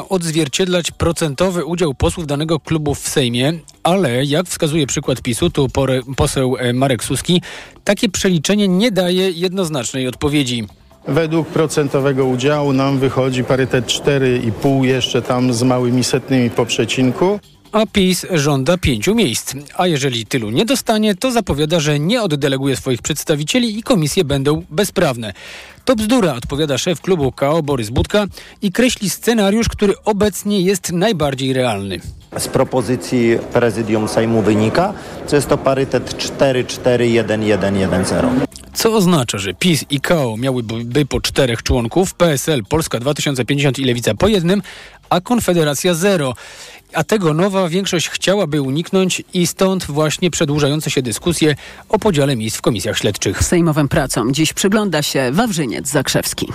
odzwierciedlać procentowy udział posłów danego klubu w Sejmie, ale jak wskazuje przykład PiSu, tu poseł e, Marek Suski, takie przeliczenie nie daje jednoznacznej odpowiedzi. Według procentowego udziału nam wychodzi parytet 4,5 jeszcze tam z małymi setnymi po przecinku a PiS żąda pięciu miejsc. A jeżeli tylu nie dostanie, to zapowiada, że nie oddeleguje swoich przedstawicieli i komisje będą bezprawne. To bzdura, odpowiada szef klubu KO Borys Budka i kreśli scenariusz, który obecnie jest najbardziej realny. Z propozycji prezydium Sejmu wynika, że jest to parytet 4-4-1-1-1-0. Co oznacza, że PiS i KO miałyby po czterech członków, PSL, Polska 2050 i Lewica po jednym, a Konfederacja zero. A tego nowa większość chciałaby uniknąć i stąd właśnie przedłużające się dyskusje o podziale miejsc w komisjach śledczych. Sejmowym pracom dziś przygląda się Wawrzyniec Zakrzewski.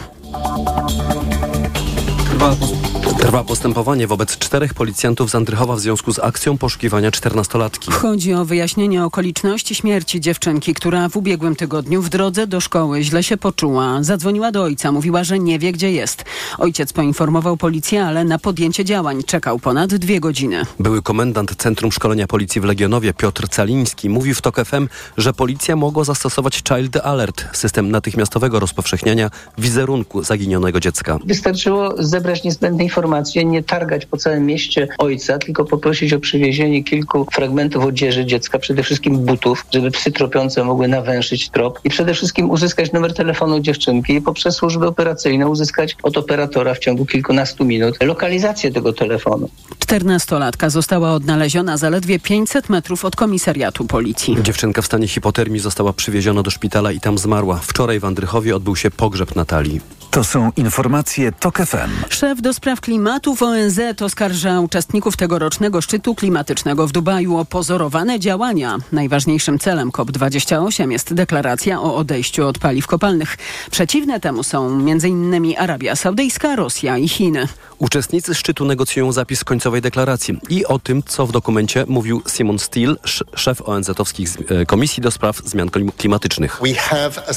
Trwa postępowanie wobec czterech policjantów z Andrychowa w związku z akcją poszukiwania czternastolatki. Chodzi o wyjaśnienie okoliczności śmierci dziewczynki, która w ubiegłym tygodniu w drodze do szkoły źle się poczuła. Zadzwoniła do ojca, mówiła, że nie wie gdzie jest. Ojciec poinformował policję, ale na podjęcie działań czekał ponad dwie godziny. Były komendant Centrum Szkolenia Policji w Legionowie Piotr Caliński mówił w TOK FM, że policja mogła zastosować Child Alert, system natychmiastowego rozpowszechniania wizerunku zaginionego dziecka. Wystarczyło zebrać niezbędne informacje, nie targać po całym mieście ojca, tylko poprosić o przywiezienie kilku fragmentów odzieży dziecka, przede wszystkim butów, żeby psy tropiące mogły nawęszyć trop i przede wszystkim uzyskać numer telefonu dziewczynki i poprzez służby operacyjne uzyskać od operatora w ciągu kilkunastu minut lokalizację tego telefonu. Czternastolatka została odnaleziona zaledwie 500 metrów od komisariatu policji. Dziewczynka w stanie hipotermii została przywieziona do szpitala i tam zmarła. Wczoraj w Andrychowie odbył się pogrzeb Natalii. To są informacje TOK FM. Szef do spraw klimatu w ONZ oskarża uczestników tegorocznego szczytu klimatycznego w Dubaju o pozorowane działania. Najważniejszym celem COP28 jest deklaracja o odejściu od paliw kopalnych. Przeciwne temu są m.in. Arabia Saudyjska, Rosja i Chiny. Uczestnicy szczytu negocjują zapis końcowej deklaracji i o tym, co w dokumencie mówił Simon Steele, szef ONZ-owskich e, Komisji do Spraw Zmian Klimatycznych.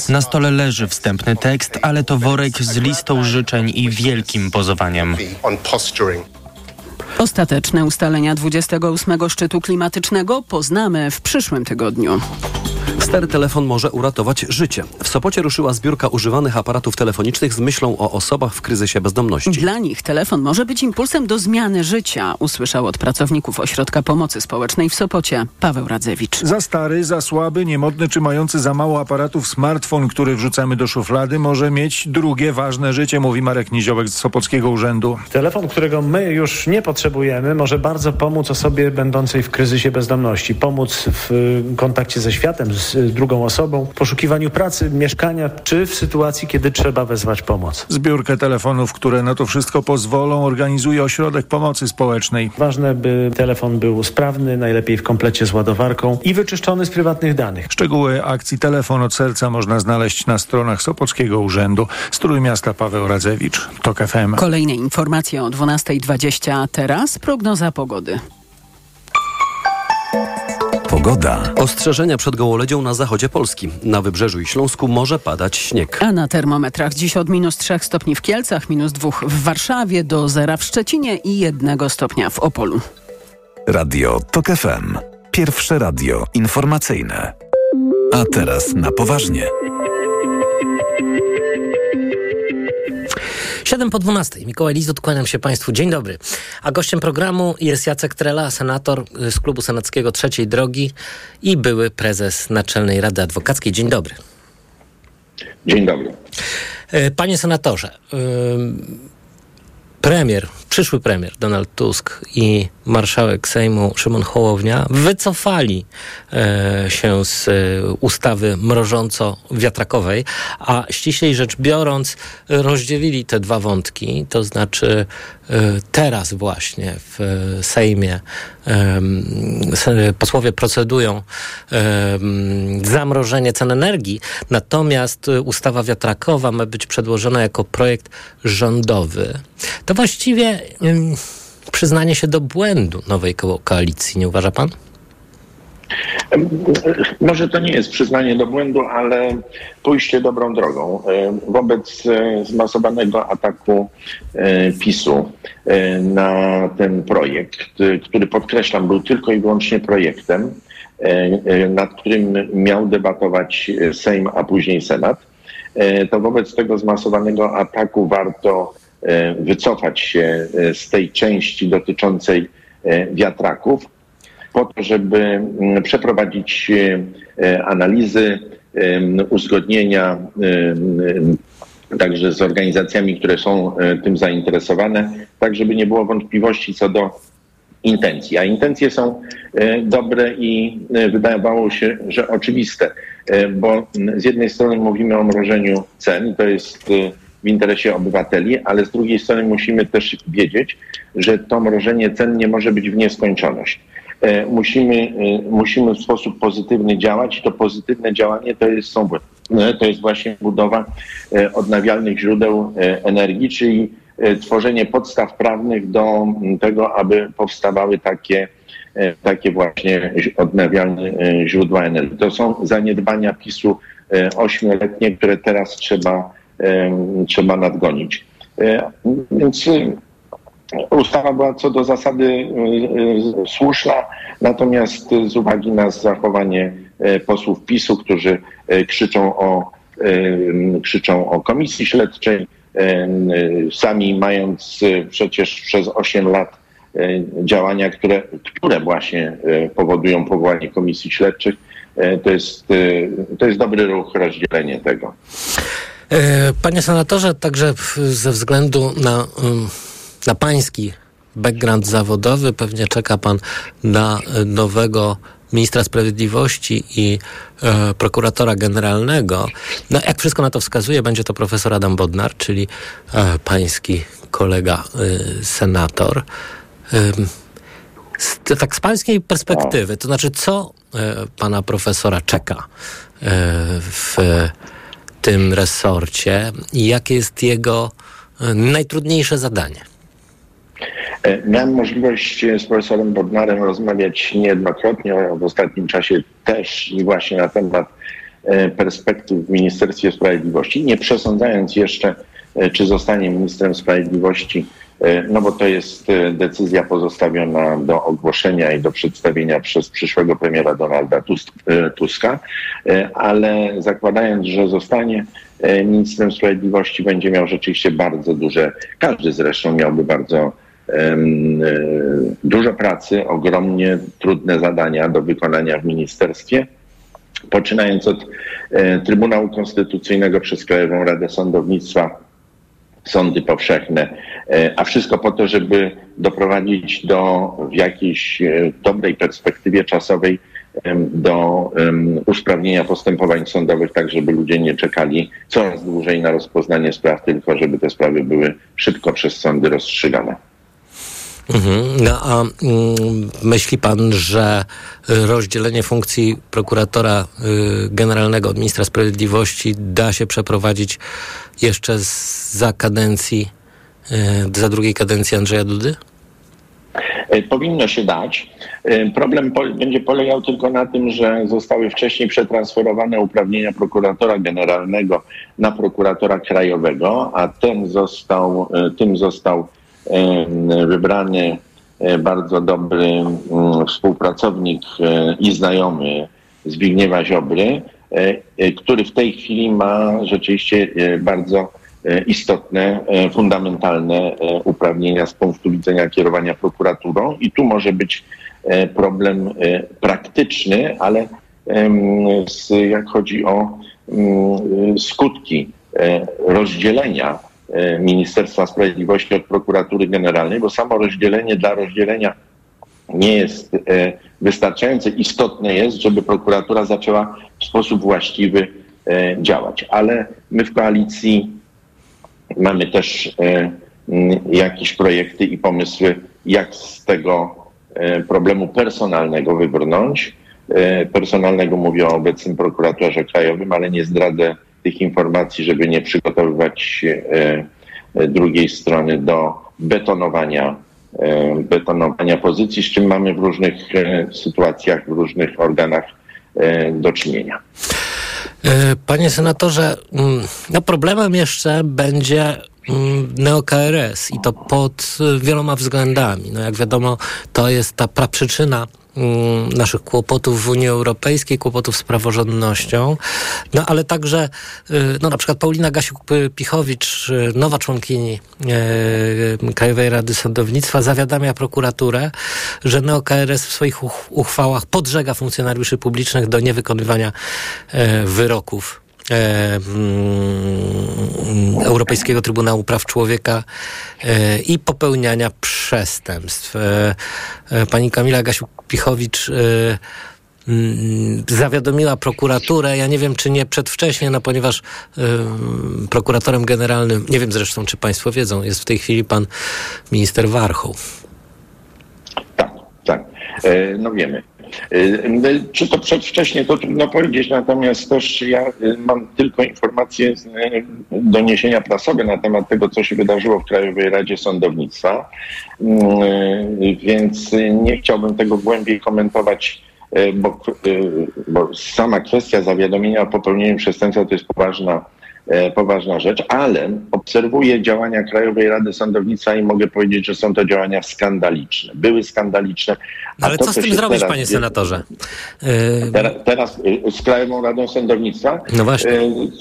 Na stole leży wstępny tekst, ale to worek z listą życzeń i wielkim pozowaniem. Ostateczne ustalenia 28 szczytu klimatycznego poznamy w przyszłym tygodniu. Stary telefon może uratować życie. W Sopocie ruszyła zbiórka używanych aparatów telefonicznych z myślą o osobach w kryzysie bezdomności. Dla nich telefon może być impulsem do zmiany życia, usłyszał od pracowników Ośrodka Pomocy Społecznej w Sopocie Paweł Radzewicz. Za stary, za słaby, niemodny czy mający za mało aparatów smartfon, który wrzucamy do szuflady, może mieć drugie ważne życie, mówi Marek Niziołek z Sopockiego Urzędu. Telefon, którego my już nie potrzebujemy, może bardzo pomóc osobie będącej w kryzysie bezdomności. Pomóc w kontakcie ze światem, z drugą osobą, w poszukiwaniu pracy, mieszkania, czy w sytuacji, kiedy trzeba wezwać pomoc. Zbiórkę telefonów, które na to wszystko pozwolą, organizuje Ośrodek Pomocy Społecznej. Ważne, by telefon był sprawny, najlepiej w komplecie z ładowarką i wyczyszczony z prywatnych danych. Szczegóły akcji Telefon od Serca można znaleźć na stronach Sopockiego Urzędu. Strój miasta Paweł Radzewicz, TOK FM. Kolejne informacje o 12.20, a teraz prognoza pogody. Pogoda. Ostrzeżenia przed gołoledzią na zachodzie Polski. Na Wybrzeżu i Śląsku może padać śnieg. A na termometrach dziś od minus 3 stopni w Kielcach, minus 2 w Warszawie, do zera w Szczecinie i 1 stopnia w Opolu. Radio TOK FM. Pierwsze radio informacyjne. A teraz na poważnie. 7 po 12. Mikołaj Lizut, kłaniam się Państwu. Dzień dobry. A gościem programu jest Jacek Trela, senator z Klubu Senackiego Trzeciej Drogi i były prezes Naczelnej Rady Adwokackiej. Dzień dobry. Dzień dobry. Panie senatorze, premier, przyszły premier Donald Tusk i marszałek Sejmu Szymon Hołownia wycofali e, się z e, ustawy mrożąco-wiatrakowej, a ściślej rzecz biorąc rozdzielili te dwa wątki, to znaczy e, teraz właśnie w Sejmie posłowie procedują zamrożenie cen energii, natomiast ustawa wiatrakowa ma być przedłożona jako projekt rządowy. To właściwie przyznanie się do błędu nowej ko koalicji, nie uważa pan? Może to nie jest przyznanie do błędu, ale pójście dobrą drogą. E, wobec e, zmasowanego ataku e, PiSu na ten projekt, który podkreślam był tylko i wyłącznie projektem, nad którym miał debatować Sejm, a później Senat, to wobec tego zmasowanego ataku warto wycofać się z tej części dotyczącej wiatraków po to, żeby mm, przeprowadzić e, analizy, uzgodnienia także z organizacjami, które są e, tym zainteresowane, tak żeby nie było wątpliwości co do intencji. A intencje są e, dobre i wydawało się, że oczywiste, bo z jednej strony mówimy o mrożeniu cen to jest w interesie obywateli, ale z drugiej strony musimy też wiedzieć, że to mrożenie cen nie może być w nieskończoność. E, musimy, e, musimy w sposób pozytywny działać i to pozytywne działanie to jest, e, to jest właśnie budowa odnawialnych źródeł energii, czyli tworzenie podstaw prawnych do tego, aby powstawały takie, takie właśnie odnawialne źródła energii. To są zaniedbania PiSu ośmioletnie, które teraz trzeba, trzeba nadgonić. Więc Ustawa była co do zasady y, słuszna, natomiast z uwagi na zachowanie posłów PiSu, którzy krzyczą o, krzyczą o komisji śledczej, sami mając przecież przez 8 lat działania, które, które właśnie powodują powołanie komisji śledczych, to jest, to jest dobry ruch rozdzielenie tego. Panie senatorze, także ze względu na na pański background zawodowy. Pewnie czeka pan na nowego ministra sprawiedliwości i e, prokuratora generalnego. No, jak wszystko na to wskazuje, będzie to profesor Adam Bodnar, czyli e, pański kolega e, senator. Tak z pańskiej perspektywy, to znaczy, co e, pana profesora czeka e, w tym resorcie i jakie jest jego e, najtrudniejsze zadanie? E, miałem możliwość z profesorem Bodnarem rozmawiać niejednokrotnie, w ostatnim czasie też i właśnie na temat e, perspektyw w Ministerstwie Sprawiedliwości, nie przesądzając jeszcze, e, czy zostanie ministrem sprawiedliwości, no bo to jest decyzja pozostawiona do ogłoszenia i do przedstawienia przez przyszłego premiera Donalda Tuska, ale zakładając, że zostanie ministrem sprawiedliwości, będzie miał rzeczywiście bardzo duże, każdy zresztą miałby bardzo E, dużo pracy, ogromnie trudne zadania do wykonania w ministerstwie, poczynając od e, Trybunału Konstytucyjnego przez Krajową Radę Sądownictwa, sądy powszechne, e, a wszystko po to, żeby doprowadzić do w jakiejś dobrej perspektywie czasowej do usprawnienia postępowań sądowych, tak żeby ludzie nie czekali coraz dłużej na rozpoznanie spraw, tylko żeby te sprawy były szybko przez sądy rozstrzygane. Mhm. No a mm, myśli pan, że rozdzielenie funkcji prokuratora y, generalnego od ministra sprawiedliwości da się przeprowadzić jeszcze za kadencji, y, za drugiej kadencji Andrzeja Dudy? E, powinno się dać. E, problem po, będzie polegał tylko na tym, że zostały wcześniej przetransferowane uprawnienia prokuratora generalnego na prokuratora krajowego, a ten został, e, tym został wybrany e, bardzo dobry mm, współpracownik e, i znajomy Zbigniewa Ziobry, e, który w tej chwili ma rzeczywiście bardzo istotne, fundamentalne uprawnienia z punktu widzenia kierowania prokuraturą. I tu może być problem praktyczny, ale jak chodzi o mm, skutki rozdzielenia Ministerstwa Sprawiedliwości od prokuratury generalnej, bo samo rozdzielenie dla rozdzielenia nie jest e, wystarczające. Istotne jest, żeby prokuratura zaczęła w sposób właściwy e, działać. Ale my w koalicji mamy też jakieś projekty i pomysły, jak z tego problemu personalnego wybrnąć. Personalnego mówię o obecnym prokuratorze krajowym, ale nie zdradzę tych informacji, żeby nie przygotowywać e, drugiej strony do betonowania e, betonowania pozycji, z czym mamy w różnych e, sytuacjach, w różnych organach e, do czynienia. E, Panie senatorze, mm, no problemem jeszcze będzie mm, neo-KRS i to pod wieloma względami. No jak wiadomo, to jest ta praprzyczyna naszych kłopotów w Unii Europejskiej, kłopotów z praworządnością, no ale także y, no na przykład Paulina Gasiuk-Pichowicz, y, nowa członkini e, Krajowej Rady Sądownictwa, zawiadamia prokuraturę, że neo-KRS w swoich uch- uchwałach podżega funkcjonariuszy publicznych do niewykonywania wyroków. mm, Europejskiego Trybunału Praw Człowieka e, i popełniania przestępstw. E, e, Pani Kamila Gasiuk-Pichowicz e, mm, zawiadomiła prokuraturę. Ja nie wiem, czy nie przedwcześnie, no ponieważ prokuratorem generalnym, nie wiem zresztą, czy Państwo wiedzą, jest w tej chwili pan minister Warchoł. Tak, e, no wiemy. E, Czy to przedwcześnie, to trudno powiedzieć, natomiast też ja e, mam tylko informacje z doniesienia prasowe na temat tego, co się wydarzyło w Krajowej Radzie Sądownictwa, więc nie chciałbym tego głębiej komentować, bo, bo sama kwestia zawiadomienia o popełnieniu przestępstwa to jest poważna poważna rzecz, ale obserwuję działania Krajowej Rady Sądownictwa i mogę powiedzieć, że są to działania skandaliczne. Były skandaliczne. Ale to, co z tym zrobić, teraz panie senatorze? Teraz, teraz y, z Krajową Radą Sądownictwa? No właśnie.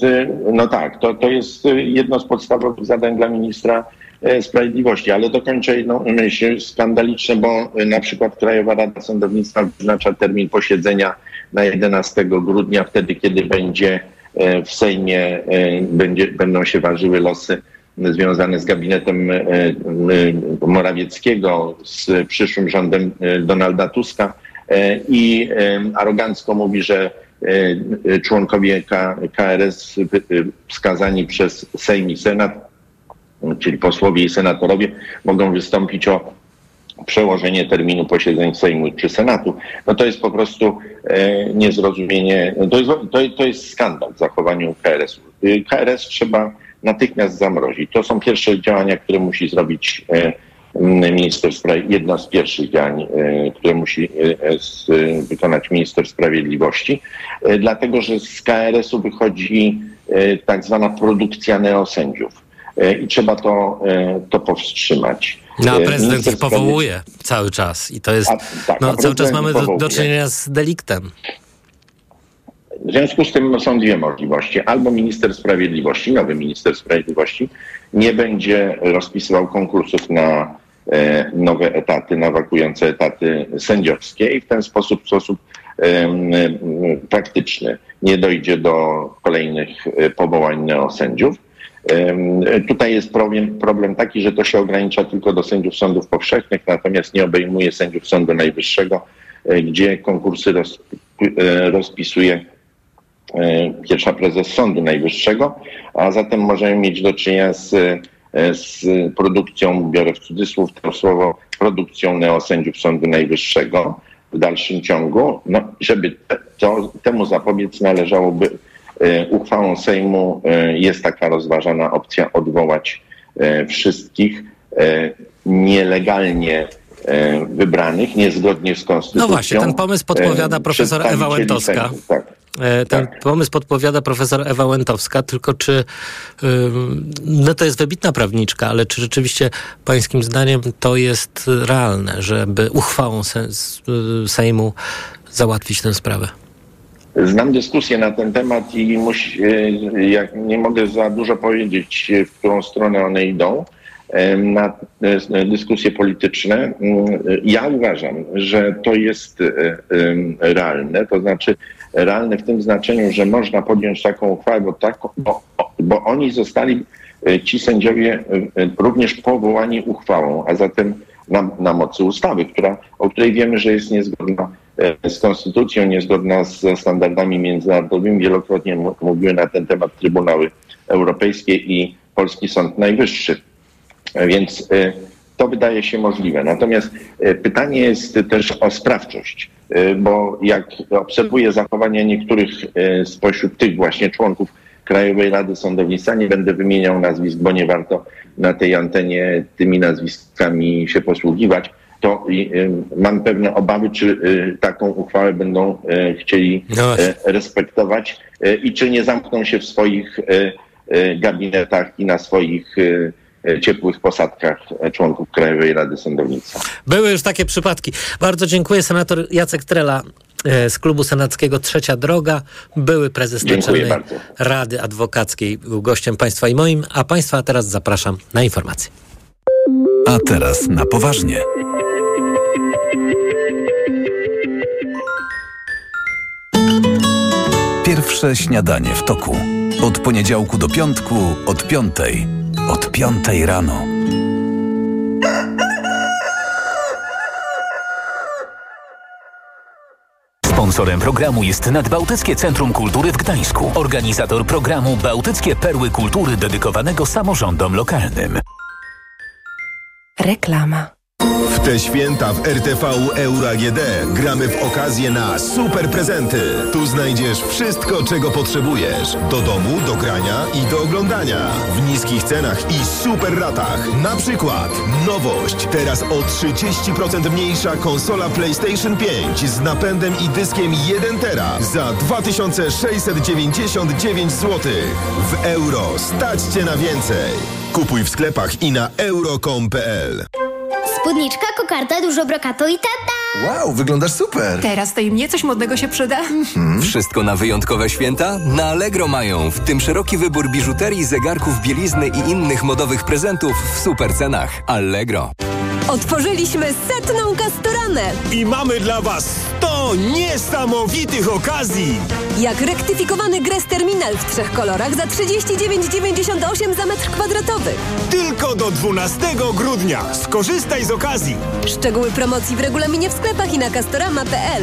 Z- No tak, to, to jest y, jedno z podstawowych zadań dla ministra e, Sprawiedliwości, ale dokończę jedną myśl skandaliczne, bo y, na przykład Krajowa Rada Sądownictwa wyznacza termin posiedzenia na 11 grudnia, wtedy kiedy będzie e, w Sejmie e, będzie, będą się ważyły losy związane z gabinetem e, e, Morawieckiego, z przyszłym rządem e, Donalda Tuska. E, i e, arogancko mówi, że e, członkowie KRS e, wskazani przez Sejm i Senat, czyli posłowie i senatorowie, mogą wystąpić o przełożenie terminu posiedzeń Sejmu czy Senatu, no to jest po prostu e, niezrozumienie, to jest, to, to jest skandal w zachowaniu KRS-u. Y, KRS trzeba natychmiast zamrozić. To są pierwsze działania, które musi zrobić e, minister sprawiedliwości, jedno z pierwszych działań, e, które musi e, wykonać minister sprawiedliwości, e, dlatego że z KRS-u wychodzi tak zwana produkcja neosędziów i trzeba to, to powstrzymać. No, a E, prezydent ich powołuje cały czas i to jest, A, tak, no cały czas mamy do, do czynienia z deliktem. W związku z tym są dwie możliwości. Albo minister sprawiedliwości, nowy minister sprawiedliwości, nie będzie rozpisywał konkursów na e, nowe etaty, na wakujące etaty sędziowskie i w ten sposób, w sposób em, praktyczny nie dojdzie do kolejnych e, powołań neosędziów. Tutaj jest problem, problem taki, że to się ogranicza tylko do sędziów sądów powszechnych, natomiast nie obejmuje sędziów Sądu Najwyższego, e, gdzie konkursy roz, e, rozpisuje e, pierwsza prezes Sądu Najwyższego, a zatem możemy mieć do czynienia z, z produkcją, biorę w cudzysłów to słowo, produkcją neosędziów Sądu Najwyższego w dalszym ciągu. No, żeby to, temu zapobiec należałoby uchwałą Sejmu e, jest taka rozważana opcja odwołać e, wszystkich e, nielegalnie e, wybranych, niezgodnie z konstytucją. No właśnie, ten pomysł podpowiada e, profesor Ewa Łętowska. Tak. E, Ten pomysł podpowiada profesor Ewa Łętowska, tylko czy, no to jest wybitna prawniczka, ale czy rzeczywiście pańskim zdaniem to jest realne, żeby uchwałą y, Sejmu załatwić tę sprawę? Znam dyskusję na ten temat i musi, e, jak nie mogę za dużo powiedzieć, e, w którą stronę one idą. Na e, dyskusje polityczne. Mm, Ja uważam, że to jest realne, to znaczy realne w tym znaczeniu, że można podjąć taką uchwałę, bo, tak, bo, bo oni zostali, ci sędziowie, również powołani uchwałą, a zatem na, na mocy ustawy, która, o której wiemy, że jest niezgodna z konstytucją, niezgodna ze standardami międzynarodowymi. Wielokrotnie mówiły na ten temat Trybunały Europejskie i Polski Sąd Najwyższy. E, Więc e, to wydaje się możliwe. Natomiast e, pytanie jest też o sprawczość, e, bo jak obserwuję zachowania niektórych e, spośród tych właśnie członków Krajowej Rady Sądownictwa. Nie będę wymieniał nazwisk, bo nie warto na tej antenie tymi nazwiskami się posługiwać. To y, mam pewne obawy, czy y, taką uchwałę będą y, chcieli No y, respektować y, i czy nie zamkną się w swoich y, y, gabinetach i na swoich y, y, ciepłych posadkach y, członków Krajowej Rady Sądownictwa. Były już takie przypadki. Bardzo dziękuję. Senator Jacek Trela z klubu senackiego Trzecia Droga, były prezes Naczelnej. Rady Adwokackiej, był gościem państwa i moim, a państwa teraz zapraszam na informacje. A teraz na poważnie. Pierwsze śniadanie w toku. Od poniedziałku do piątku, od piątej. Od piątej rano. Sponsorem programu jest Nadbałtyckie Centrum Kultury w Gdańsku. Organizator programu Bałtyckie Perły Kultury dedykowanego samorządom lokalnym. Reklama. W te święta w RTV Euro AGD gramy w okazję na super prezenty. Tu znajdziesz wszystko, czego potrzebujesz. Do domu, do grania i do oglądania. W niskich cenach i super ratach. Na przykład nowość. Teraz o 30% mniejsza konsola PlayStation 5 z napędem i dyskiem 1 tera za 2699 zł. W euro stać cię na więcej. Kupuj w sklepach i na euro.com.pl. Spódniczka, kokardka, dużo brokatu i tata! Wow, wyglądasz super! Teraz to i mnie coś modnego się przyda. Wszystko na wyjątkowe święta? Na Allegro mają, w tym szeroki wybór biżuterii, zegarków, bielizny i innych modowych prezentów w super cenach. Allegro. Otworzyliśmy setną kastoranę. I mamy dla Was 100 niesamowitych okazji! Jak rektyfikowany Gres Terminal w trzech kolorach za 39,98 za metr kwadratowy. Tylko do 12 grudnia. Skorzystaj z okazji. Szczegóły promocji w regulaminie w sklepach i na castorama.pl.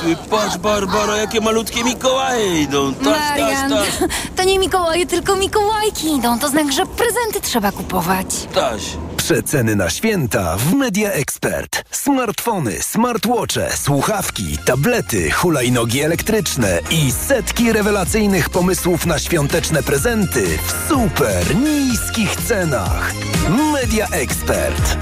Ty patrz, Barbara, jakie malutkie Mikołaje idą. Taś, Marian, taś, taś, to nie Mikołaje, tylko Mikołajki idą. To znak, że prezenty trzeba kupować. taś. Przeceny na święta w Media Expert. Smartfony, smartwatche, słuchawki, tablety, hulajnogi elektryczne i setki rewelacyjnych pomysłów na świąteczne prezenty w super niskich cenach. Media Expert.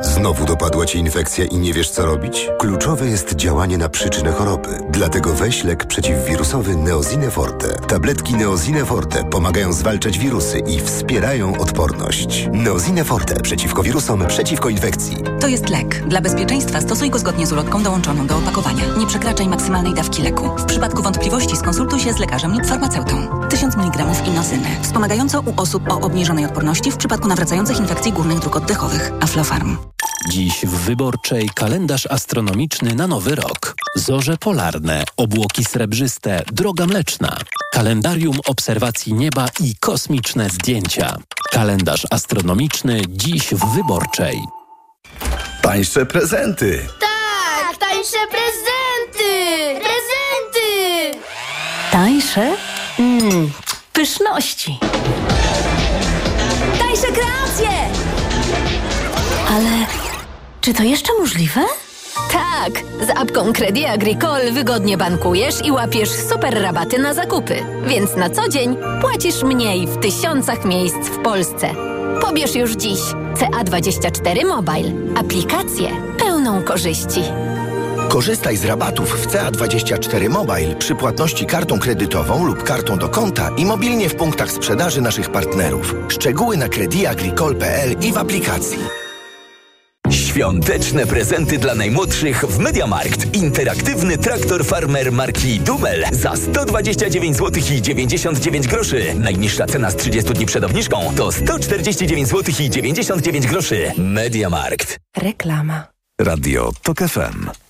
Znowu dopadła Cię infekcja i nie wiesz co robić? Kluczowe jest działanie na przyczynę choroby. Dlatego weź lek przeciwwirusowy Neozine Forte. Tabletki Neozine Forte pomagają zwalczać wirusy i wspierają odporność. Neozine Forte przeciwko wirusom, przeciwko infekcji. To jest lek. Dla bezpieczeństwa stosuj go zgodnie z ulotką dołączoną do opakowania. Nie przekraczaj maksymalnej dawki leku. W przypadku wątpliwości skonsultuj się z lekarzem lub farmaceutą. 1000 mg inozyny. Wspomagająco u osób o obniżonej odporności w przypadku nawracających infekcji górnych dróg oddechowych. Aflofarm. Dziś w Wyborczej kalendarz astronomiczny na nowy rok. Zorze polarne, obłoki srebrzyste, droga mleczna. Kalendarium obserwacji nieba i kosmiczne zdjęcia. Kalendarz astronomiczny dziś w Wyborczej. Tańsze prezenty. Tak, tańsze prezenty! Prezenty! Tańsze? Mmm, pyszności. Tańsze kreacje! Ale czy to jeszcze możliwe? Tak! Z apką Credit Agricole wygodnie bankujesz i łapiesz super rabaty na zakupy. Więc na co dzień płacisz mniej w tysiącach miejsc w Polsce. Pobierz już dziś CA24 Mobile. Aplikację pełną korzyści. Korzystaj z rabatów w CA24 Mobile przy płatności kartą kredytową lub kartą do konta i mobilnie w punktach sprzedaży naszych partnerów. Szczegóły na crediagricole.pl i w aplikacji. Świąteczne prezenty dla najmłodszych w Mediamarkt. Interaktywny traktor farmer marki Dumel za 129 zł i 99 groszy. Najniższa cena z 30 dni przed obniżką to 149 zł i 99 groszy. Mediamarkt. Reklama. Radio TOK FM.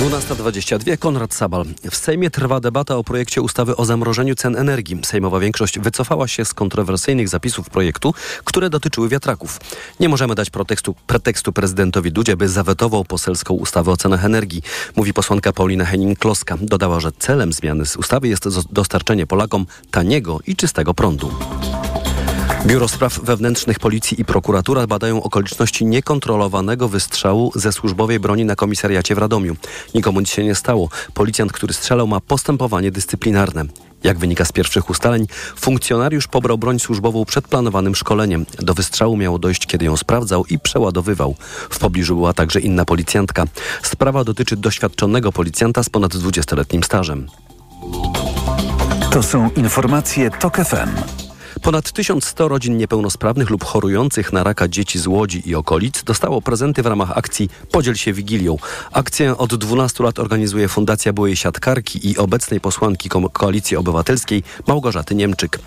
12.22 Konrad Sabal. W Sejmie trwa debata o projekcie ustawy o zamrożeniu cen energii. Sejmowa większość wycofała się z kontrowersyjnych zapisów projektu, które dotyczyły wiatraków. Nie możemy dać pretekstu, pretekstu prezydentowi Dudzie, by zawetował poselską ustawę o cenach energii, mówi posłanka Paulina Henning-Kloska. Dodała, że celem zmiany z ustawy jest dostarczenie Polakom taniego i czystego prądu. Biuro Spraw Wewnętrznych Policji i Prokuratura badają okoliczności niekontrolowanego wystrzału ze służbowej broni na komisariacie w Radomiu. Nikomu nic się nie stało. Policjant, który strzelał, ma postępowanie dyscyplinarne. Jak wynika z pierwszych ustaleń, funkcjonariusz pobrał broń służbową przed planowanym szkoleniem. Do wystrzału miało dojść, kiedy ją sprawdzał i przeładowywał. W pobliżu była także inna policjantka. Sprawa dotyczy doświadczonego policjanta z ponad 20-letnim stażem. To są informacje TOK FM. Ponad 1100 rodzin niepełnosprawnych lub chorujących na raka dzieci z Łodzi i okolic dostało prezenty w ramach akcji Podziel się Wigilią. Akcję od 12 lat organizuje Fundacja Byłej Siatkarki i obecnej posłanki Koalicji Obywatelskiej Małgorzaty Niemczyk.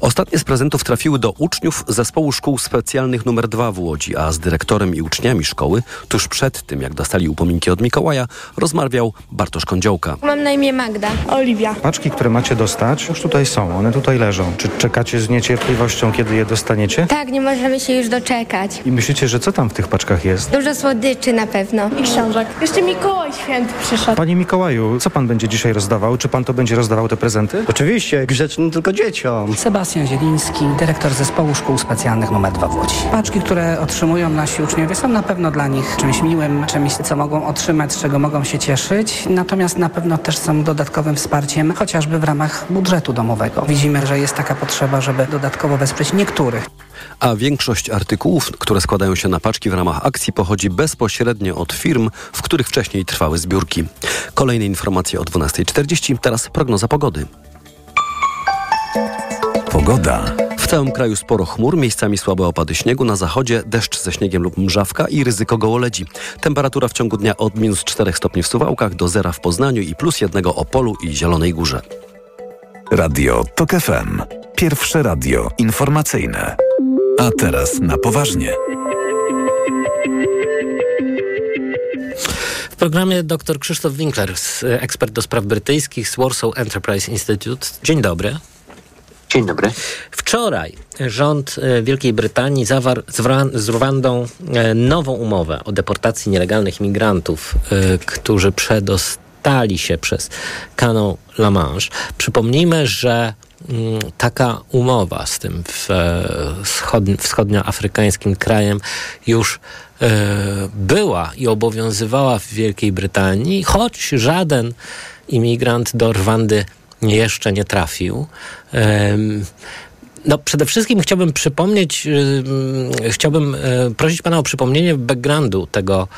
Ostatnie z prezentów trafiły do uczniów Zespołu Szkół Specjalnych nr 2 w Łodzi, a z dyrektorem i uczniami szkoły, tuż przed tym jak dostali upominki od Mikołaja, rozmawiał Bartosz Kądziołka. Mam na imię Magda. Oliwia. Paczki, które macie dostać, już tutaj są, one tutaj leżą. Czy czekacie z niecierpliwością, kiedy je dostaniecie? Tak, nie możemy się już doczekać. I myślicie, że co tam w tych paczkach jest? Dużo słodyczy na pewno. I książek. Jeszcze Mikołaj Święty przyszedł. Panie Mikołaju, co pan będzie dzisiaj rozdawał? Czy pan to będzie rozdawał te prezenty? Oczywiście, grzecznym tylko dzieciom. Sebastian Zieliński, dyrektor Zespołu Szkół Specjalnych nr 2 w Łodzi. Paczki, które otrzymują nasi uczniowie są na pewno dla nich czymś miłym, czymś, co mogą otrzymać, z czego mogą się cieszyć. Natomiast na pewno też są dodatkowym wsparciem, chociażby w ramach budżetu domowego. Widzimy, że jest taka potrzeba, żeby dodatkowo wesprzeć niektórych. A większość artykułów, które składają się na paczki w ramach akcji, pochodzi bezpośrednio od firm, w których wcześniej trwały zbiórki. Kolejne informacje o 12.40, teraz prognoza pogody. Pogoda. W całym kraju sporo chmur, miejscami słabe opady śniegu, na zachodzie deszcz ze śniegiem lub mrzawka i ryzyko gołoledzi. Temperatura w ciągu dnia od minus 4 stopni w Suwałkach do zera w Poznaniu i plus jednego Opolu i Zielonej Górze. Radio TOK FM. Pierwsze radio informacyjne. A teraz na poważnie. W programie dr Krzysztof Winkler, ekspert do spraw brytyjskich z Warsaw Enterprise Institute. Dzień dobry. Dzień dobry. Wczoraj rząd e, Wielkiej Brytanii zawarł z Rwandą e, nową umowę o deportacji nielegalnych migrantów, e, którzy przedostali się przez kanał La Manche. Przypomnijmy, że mm, taka umowa z tym wschodnioafrykańskim krajem już była i obowiązywała w Wielkiej Brytanii, choć żaden imigrant do Rwandy jeszcze nie trafił. No, przede wszystkim chciałbym przypomnieć, chciałbym prosić Pana o przypomnienie backgroundu tego,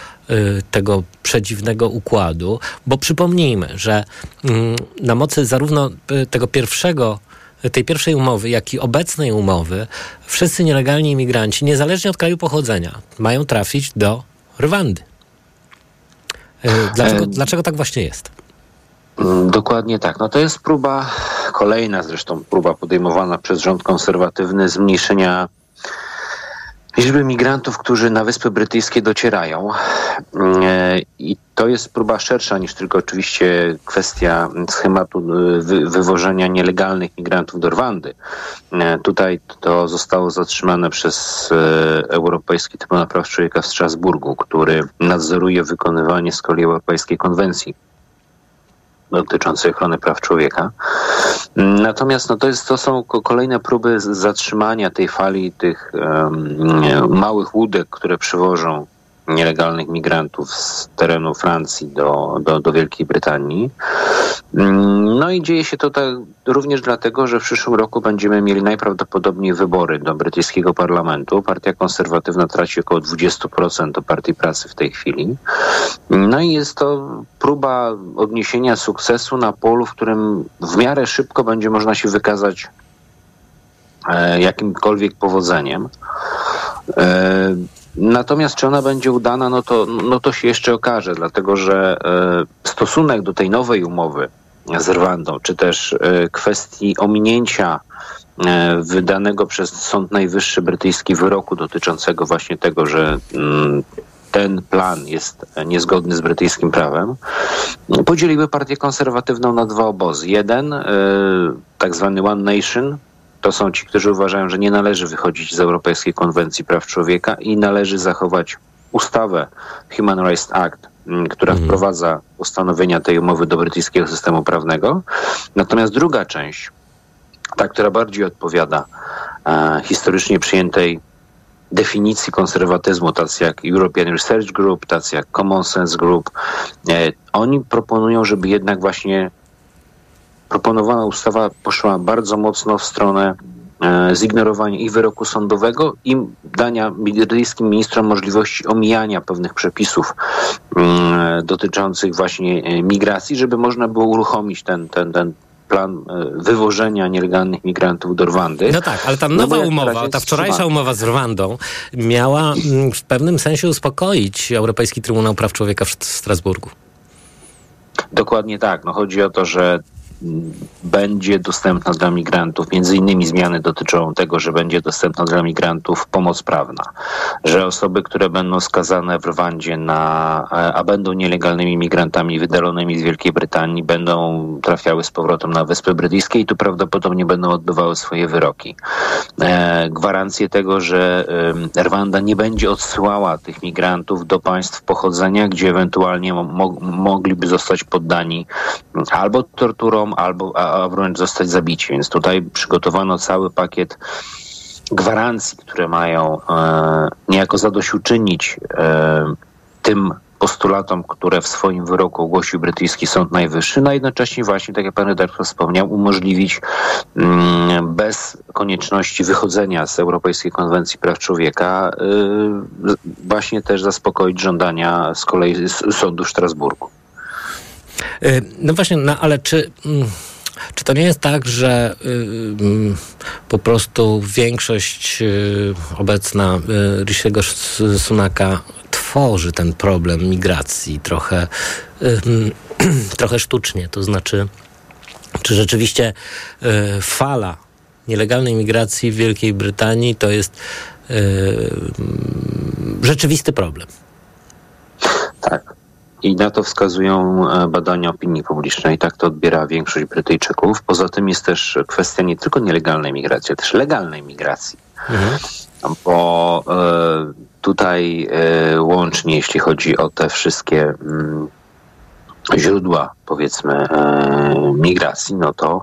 tego przedziwnego układu, bo przypomnijmy, że na mocy zarówno tego pierwszego tej pierwszej umowy, jak i obecnej umowy, wszyscy nielegalni imigranci, niezależnie od kraju pochodzenia, mają trafić do Rwandy. Dlaczego, dlaczego tak właśnie jest? Mm, dokładnie tak. No to jest próba, kolejna zresztą próba podejmowana przez rząd konserwatywny zmniejszenia liczby migrantów, którzy na Wyspy Brytyjskie docierają. Mm, e, I to jest próba szersza niż tylko oczywiście kwestia schematu e, wywożenia nielegalnych migrantów do Rwandy. E, tutaj to zostało zatrzymane przez Europejski Trybunał Praw Człowieka w Strasburgu, który nadzoruje wykonywanie z kolei Europejskiej Konwencji dotyczącej ochrony praw człowieka. Natomiast no, to, jest, to są kolejne próby zatrzymania tej fali tych um, małych łódek, które przywożą nielegalnych migrantów z terenu Francji do, do, do Wielkiej Brytanii. No i dzieje się to tak również dlatego, że w przyszłym roku będziemy mieli najprawdopodobniej wybory do brytyjskiego parlamentu. Partia konserwatywna traci około 20% do partii pracy w tej chwili. No i jest to próba odniesienia sukcesu na polu, w którym w miarę szybko będzie można się wykazać e, jakimkolwiek powodzeniem. Natomiast czy ona będzie udana, no to, no to się jeszcze okaże, dlatego że e, stosunek do tej nowej umowy z Rwandą, czy też e, kwestii ominięcia e, wydanego przez Sąd Najwyższy brytyjski wyroku dotyczącego właśnie tego, że mm, ten plan jest niezgodny z brytyjskim prawem, podzieliły partię konserwatywną na dwa obozy. Jeden, tak zwany One Nation, to są ci, którzy uważają, że nie należy wychodzić z Europejskiej Konwencji Praw Człowieka i należy zachować ustawę Human Rights Act, m, która wprowadza ustanowienia tej umowy do brytyjskiego systemu prawnego. Natomiast druga część, ta, która bardziej odpowiada e, historycznie przyjętej definicji konserwatyzmu, tacy jak European Research Group, tacy jak Common Sense Group, e, oni proponują, żeby jednak właśnie proponowana ustawa poszła bardzo mocno w stronę e, zignorowania i wyroku sądowego i dania brytyjskim ministrom możliwości omijania pewnych przepisów mm, dotyczących właśnie e, migracji, żeby można było uruchomić ten, ten, ten plan e, wywożenia nielegalnych migrantów do Rwandy. No tak, ale ta No nowa na umowa, ta wczorajsza umowa z Rwandą miała mm, w pewnym sensie uspokoić Europejski Trybunał Praw Człowieka w Strasburgu. Dokładnie tak. No chodzi o to, że będzie dostępna dla migrantów, między innymi zmiany dotyczą tego, że będzie dostępna dla migrantów pomoc prawna, że osoby, które będą skazane w Rwandzie na, e, a będą nielegalnymi migrantami wydalonymi z Wielkiej Brytanii, będą trafiały z powrotem na Wyspy Brytyjskie i tu prawdopodobnie będą odbywały swoje wyroki. E, gwarancje tego, że Rwanda nie będzie odsyłała tych migrantów do państw pochodzenia, gdzie ewentualnie mo- mogliby zostać poddani albo torturom, albo a, a wręcz zostać zabici. Więc tutaj przygotowano cały pakiet gwarancji, które mają e, niejako zadośćuczynić e, tym postulatom, które w swoim wyroku ogłosił brytyjski Sąd Najwyższy, no a jednocześnie właśnie, tak jak pan redaktor wspomniał, umożliwić mm, bez konieczności wychodzenia z Europejskiej Konwencji Praw Człowieka y, właśnie też zaspokoić żądania z kolei sądu w Strasburgu. Y, No właśnie, no ale czy, mm, czy to nie jest tak, że y, mm, po prostu większość y, obecna y, Sunaka tworzy ten problem migracji trochę, trochę sztucznie? To znaczy, czy rzeczywiście fala nielegalnej migracji w Wielkiej Brytanii to jest mm, rzeczywisty problem? Tak. I na to wskazują e, badania opinii publicznej. Tak to odbiera większość Brytyjczyków. Poza tym jest też kwestia nie tylko nielegalnej migracji, ale też legalnej migracji. Bo e, tutaj e, łącznie, jeśli chodzi o te wszystkie mm, źródła, powiedzmy, e, migracji, no to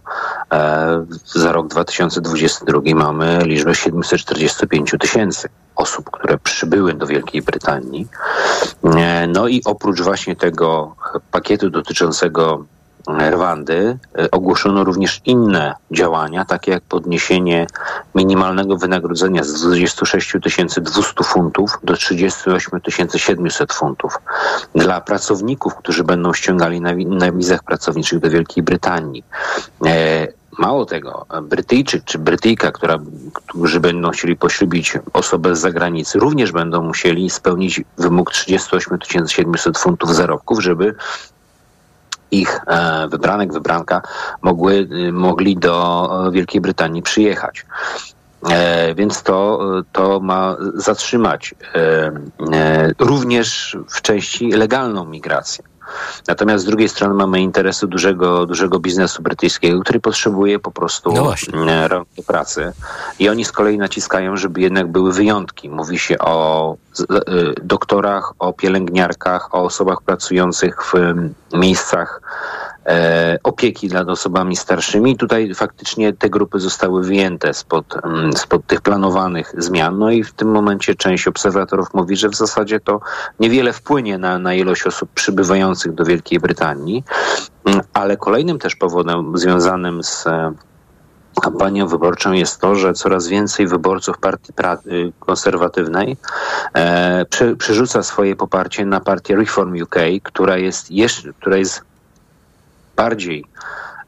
e, za rok 2022 mamy liczbę 745 tysięcy osób, które przybyły do Wielkiej Brytanii. E, No i oprócz właśnie tego pakietu dotyczącego Rwandy e, ogłoszono również inne działania, takie jak podniesienie minimalnego wynagrodzenia z 26 200 funtów do 38 700 funtów dla pracowników, którzy będą ściągali na, na wizach pracowniczych do Wielkiej Brytanii. E, Mało tego, Brytyjczyk czy Brytyjka, która, którzy będą chcieli poślubić osobę z zagranicy, również będą musieli spełnić wymóg 38 700 funtów zarobków, żeby ich e, wybranek, wybranka mogły, y, mogli do e, Wielkiej Brytanii przyjechać. E, więc to, to ma zatrzymać również w części legalną migrację. Natomiast z drugiej strony mamy interesy dużego, dużego biznesu brytyjskiego, który potrzebuje po prostu No e, rąk do pracy. I oni z kolei naciskają, żeby jednak były wyjątki. Mówi się o e, doktorach, o pielęgniarkach, o osobach pracujących w miejscach opieki nad osobami starszymi. Tutaj faktycznie te grupy zostały wyjęte spod, mm, spod tych planowanych zmian. No i w tym momencie część obserwatorów mówi, że w zasadzie to niewiele wpłynie na, na ilość osób przybywających do Wielkiej Brytanii. Mm, Ale kolejnym też powodem związanym z e, kampanią wyborczą jest to, że coraz więcej wyborców partii y, konserwatywnej e, prze, przerzuca swoje poparcie na partię Reform UK, która jest jeszcze, która jest bardziej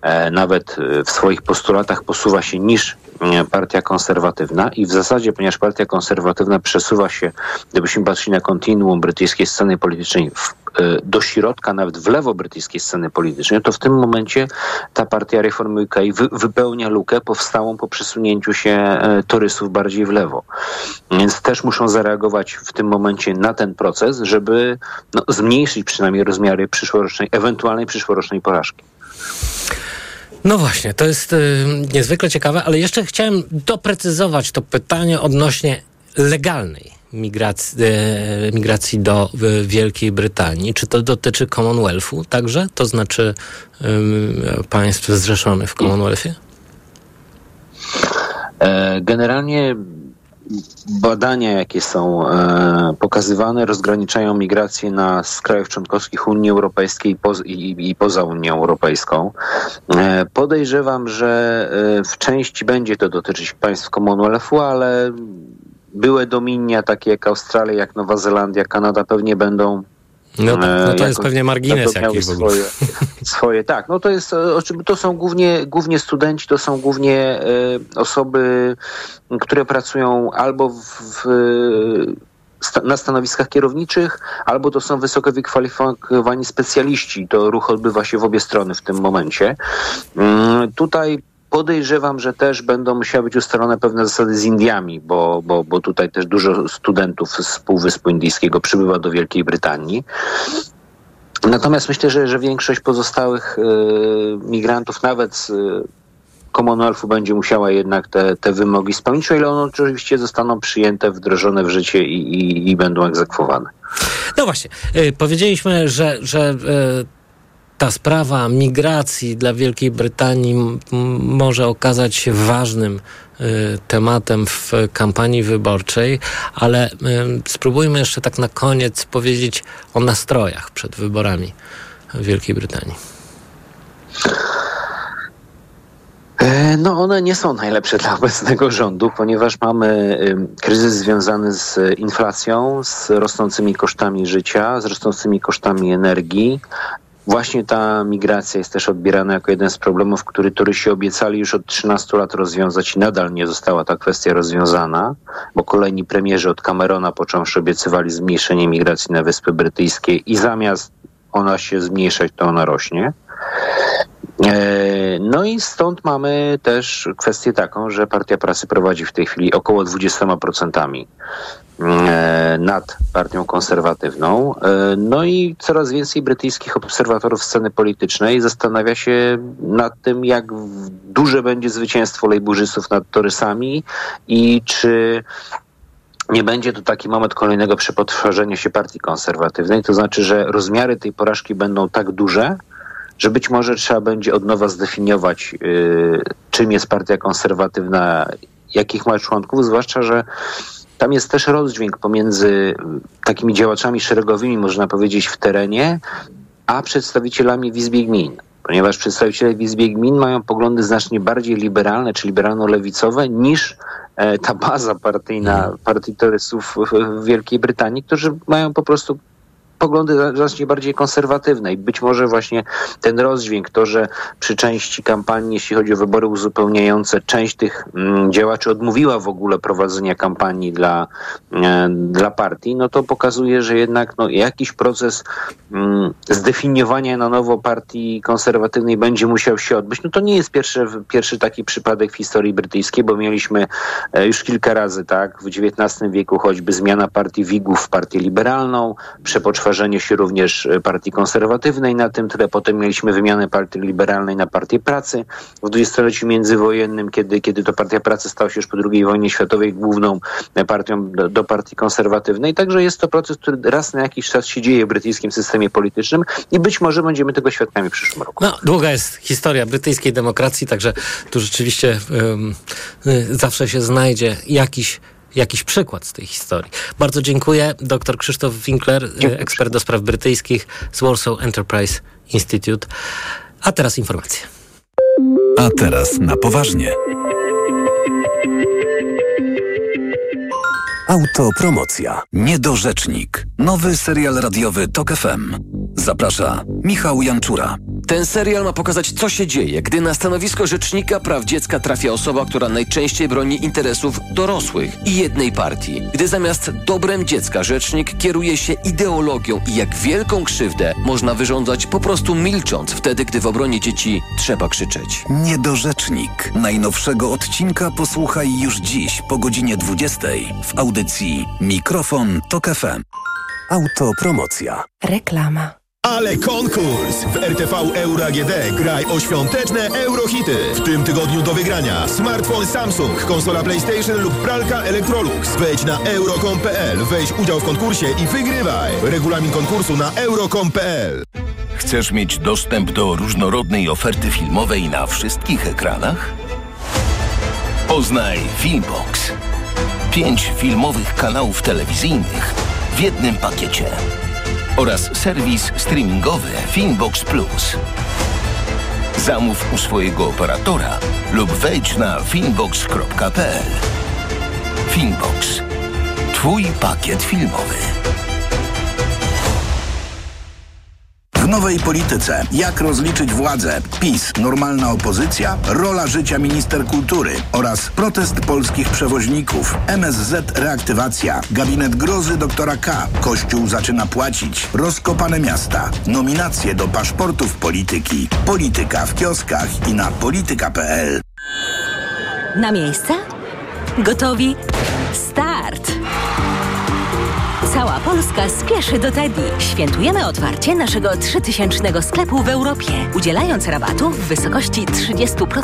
e, nawet e, w swoich postulatach posuwa się niż e, partia konserwatywna i w zasadzie, ponieważ partia konserwatywna przesuwa się, gdybyśmy patrzyli na kontinuum brytyjskiej sceny politycznej w, do środka, nawet w lewo brytyjskiej sceny politycznej, to w tym momencie ta partia Reformy UK wy, wypełnia lukę powstałą po przesunięciu się e, torysów bardziej w lewo. Więc też muszą zareagować w tym momencie na ten proces, żeby no, zmniejszyć przynajmniej rozmiary przyszłorocznej, ewentualnej przyszłorocznej porażki. No właśnie, to jest y, niezwykle ciekawe, ale jeszcze chciałem doprecyzować to pytanie odnośnie legalnej migracji, e, migracji do y, Wielkiej Brytanii. Czy to dotyczy Commonwealthu także? To znaczy y, państw zrzeszonych w Commonwealthie? E, Generalnie badania, jakie są e, pokazywane, rozgraniczają migrację na z krajów członkowskich Unii Europejskiej i, i, i poza Unią Europejską. E, podejrzewam, że e, w części będzie to dotyczyć państw Commonwealthu, ale były dominia takie jak Australia, jak Nowa Zelandia, Kanada pewnie będą No, no to jest pewnie margines jakiś w ogóle. swoje, swoje, tak. No to jest, e, to są głównie, głównie studenci, to są głównie e, osoby, które pracują albo w, na stanowiskach kierowniczych, albo to są wysoko wykwalifikowani specjaliści. To ruch odbywa się w obie strony w tym momencie. Mm, Tutaj podejrzewam, że też będą musiały być ustalone pewne zasady z Indiami, bo, bo, bo tutaj też dużo studentów z Półwyspu Indyjskiego przybywa do Wielkiej Brytanii. Natomiast myślę, że, że większość pozostałych e, migrantów, nawet z e, Commonwealthu, będzie musiała jednak te, te wymogi spełnić, o ile one oczywiście zostaną przyjęte, wdrożone w życie i, i, i będą egzekwowane. No właśnie, y, powiedzieliśmy, że, że y, ta sprawa migracji dla Wielkiej Brytanii może okazać się ważnym y, tematem w kampanii wyborczej, ale y, spróbujmy jeszcze tak na koniec powiedzieć o nastrojach przed wyborami w Wielkiej Brytanii. E, No one nie są najlepsze dla obecnego rządu, ponieważ mamy kryzys związany z inflacją, z rosnącymi kosztami życia, z rosnącymi kosztami energii. Właśnie ta migracja jest też odbierana jako jeden z problemów, który Torysi obiecali już od 13 lat rozwiązać i nadal nie została ta kwestia rozwiązana, bo kolejni premierzy od Camerona począwszy obiecywali zmniejszenie migracji na Wyspy Brytyjskie i zamiast ona się zmniejszać, to ona rośnie. E, No i stąd mamy też kwestię taką, że Partia Prasy prowadzi w tej chwili około 20% e, nad partią konserwatywną. E, No i coraz więcej brytyjskich obserwatorów sceny politycznej zastanawia się nad tym, jak duże będzie zwycięstwo lejburzystów nad torysami i czy nie będzie to taki moment kolejnego przepotworzenia się partii konserwatywnej. To znaczy, że rozmiary tej porażki będą tak duże, że być może trzeba będzie od nowa zdefiniować, y, czym jest partia konserwatywna, jakich ma członków, zwłaszcza, że tam jest też rozdźwięk pomiędzy y, takimi działaczami szeregowymi, można powiedzieć, w terenie, a przedstawicielami w Izbie Gmin. Ponieważ przedstawiciele w Izbie Gmin mają poglądy znacznie bardziej liberalne, czy liberalno-lewicowe, niż e, ta baza partyjna partii torysów w Wielkiej Brytanii, którzy mają po prostu poglądy znacznie bardziej konserwatywne i być może właśnie ten rozdźwięk, to, że przy części kampanii, jeśli chodzi o wybory uzupełniające, część tych mm, działaczy odmówiła w ogóle prowadzenia kampanii dla, e, dla partii, no to pokazuje, że jednak no, jakiś proces mm, zdefiniowania na nowo partii konserwatywnej będzie musiał się odbyć. No to nie jest pierwszy, pierwszy taki przypadek w historii brytyjskiej, bo mieliśmy e, już kilka razy, tak, w XIX wieku choćby zmiana partii Wigów w partię liberalną, przepoczwarzenie się również e, partii konserwatywnej na tym tle, potem mieliśmy wymianę partii liberalnej na partię pracy w dwudziestoleciu międzywojennym, kiedy, kiedy to partia pracy stała się już po II wojnie światowej główną e, partią do, do partii konserwatywnej, także jest to proces, który raz na jakiś czas się dzieje w brytyjskim systemie politycznym i być może będziemy tego świadkami w przyszłym roku. No, długa jest historia brytyjskiej demokracji, także tu rzeczywiście y, zawsze się znajdzie jakiś, jakiś przykład z tej historii. Bardzo dziękuję. Dr Krzysztof Winkler, y, ekspert do spraw brytyjskich z Warsaw Enterprise Institute. A teraz informacje. A teraz na poważnie. Autopromocja. Niedorzecznik. Nowy serial radiowy TOK FM. Zaprasza Michał Janczura. Ten serial ma pokazać, co się dzieje, gdy na stanowisko rzecznika praw dziecka trafia osoba, która najczęściej broni interesów dorosłych i jednej partii. Gdy zamiast dobrem dziecka rzecznik kieruje się ideologią i jak wielką krzywdę można wyrządzać po prostu milcząc wtedy, gdy w obronie dzieci trzeba krzyczeć. Niedorzecznik. Najnowszego odcinka posłuchaj już dziś po godzinie 20 w audycji Mikrofon Tok FM. Autopromocja. Reklama. Ale konkurs! W RTV Euro AGD graj o świąteczne eurohity. W tym tygodniu do wygrania smartfon Samsung, konsola PlayStation lub pralka Electrolux. Wejdź na euro.com.pl, weź udział w konkursie i wygrywaj. Regulamin konkursu na euro.com.pl. Chcesz mieć dostęp do różnorodnej oferty filmowej na wszystkich ekranach? Poznaj Filmbox. Pięć filmowych kanałów telewizyjnych w jednym pakiecie. Oraz serwis streamingowy Filmbox Plus. Zamów u swojego operatora lub wejdź na filmbox.pl. Filmbox. Twój pakiet filmowy. W nowej polityce. Jak rozliczyć władzę? PiS, normalna opozycja, rola życia minister kultury oraz protest polskich przewoźników. MSZ reaktywacja. Gabinet grozy doktora K. Kościół zaczyna płacić. Rozkopane miasta. Nominacje do paszportów polityki. Polityka w kioskach i na polityka.pl. Na miejsce? Gotowi? Start! Cała Polska spieszy do Teddy. Świętujemy otwarcie naszego 3000 sklepu w Europie, udzielając rabatu w wysokości 30%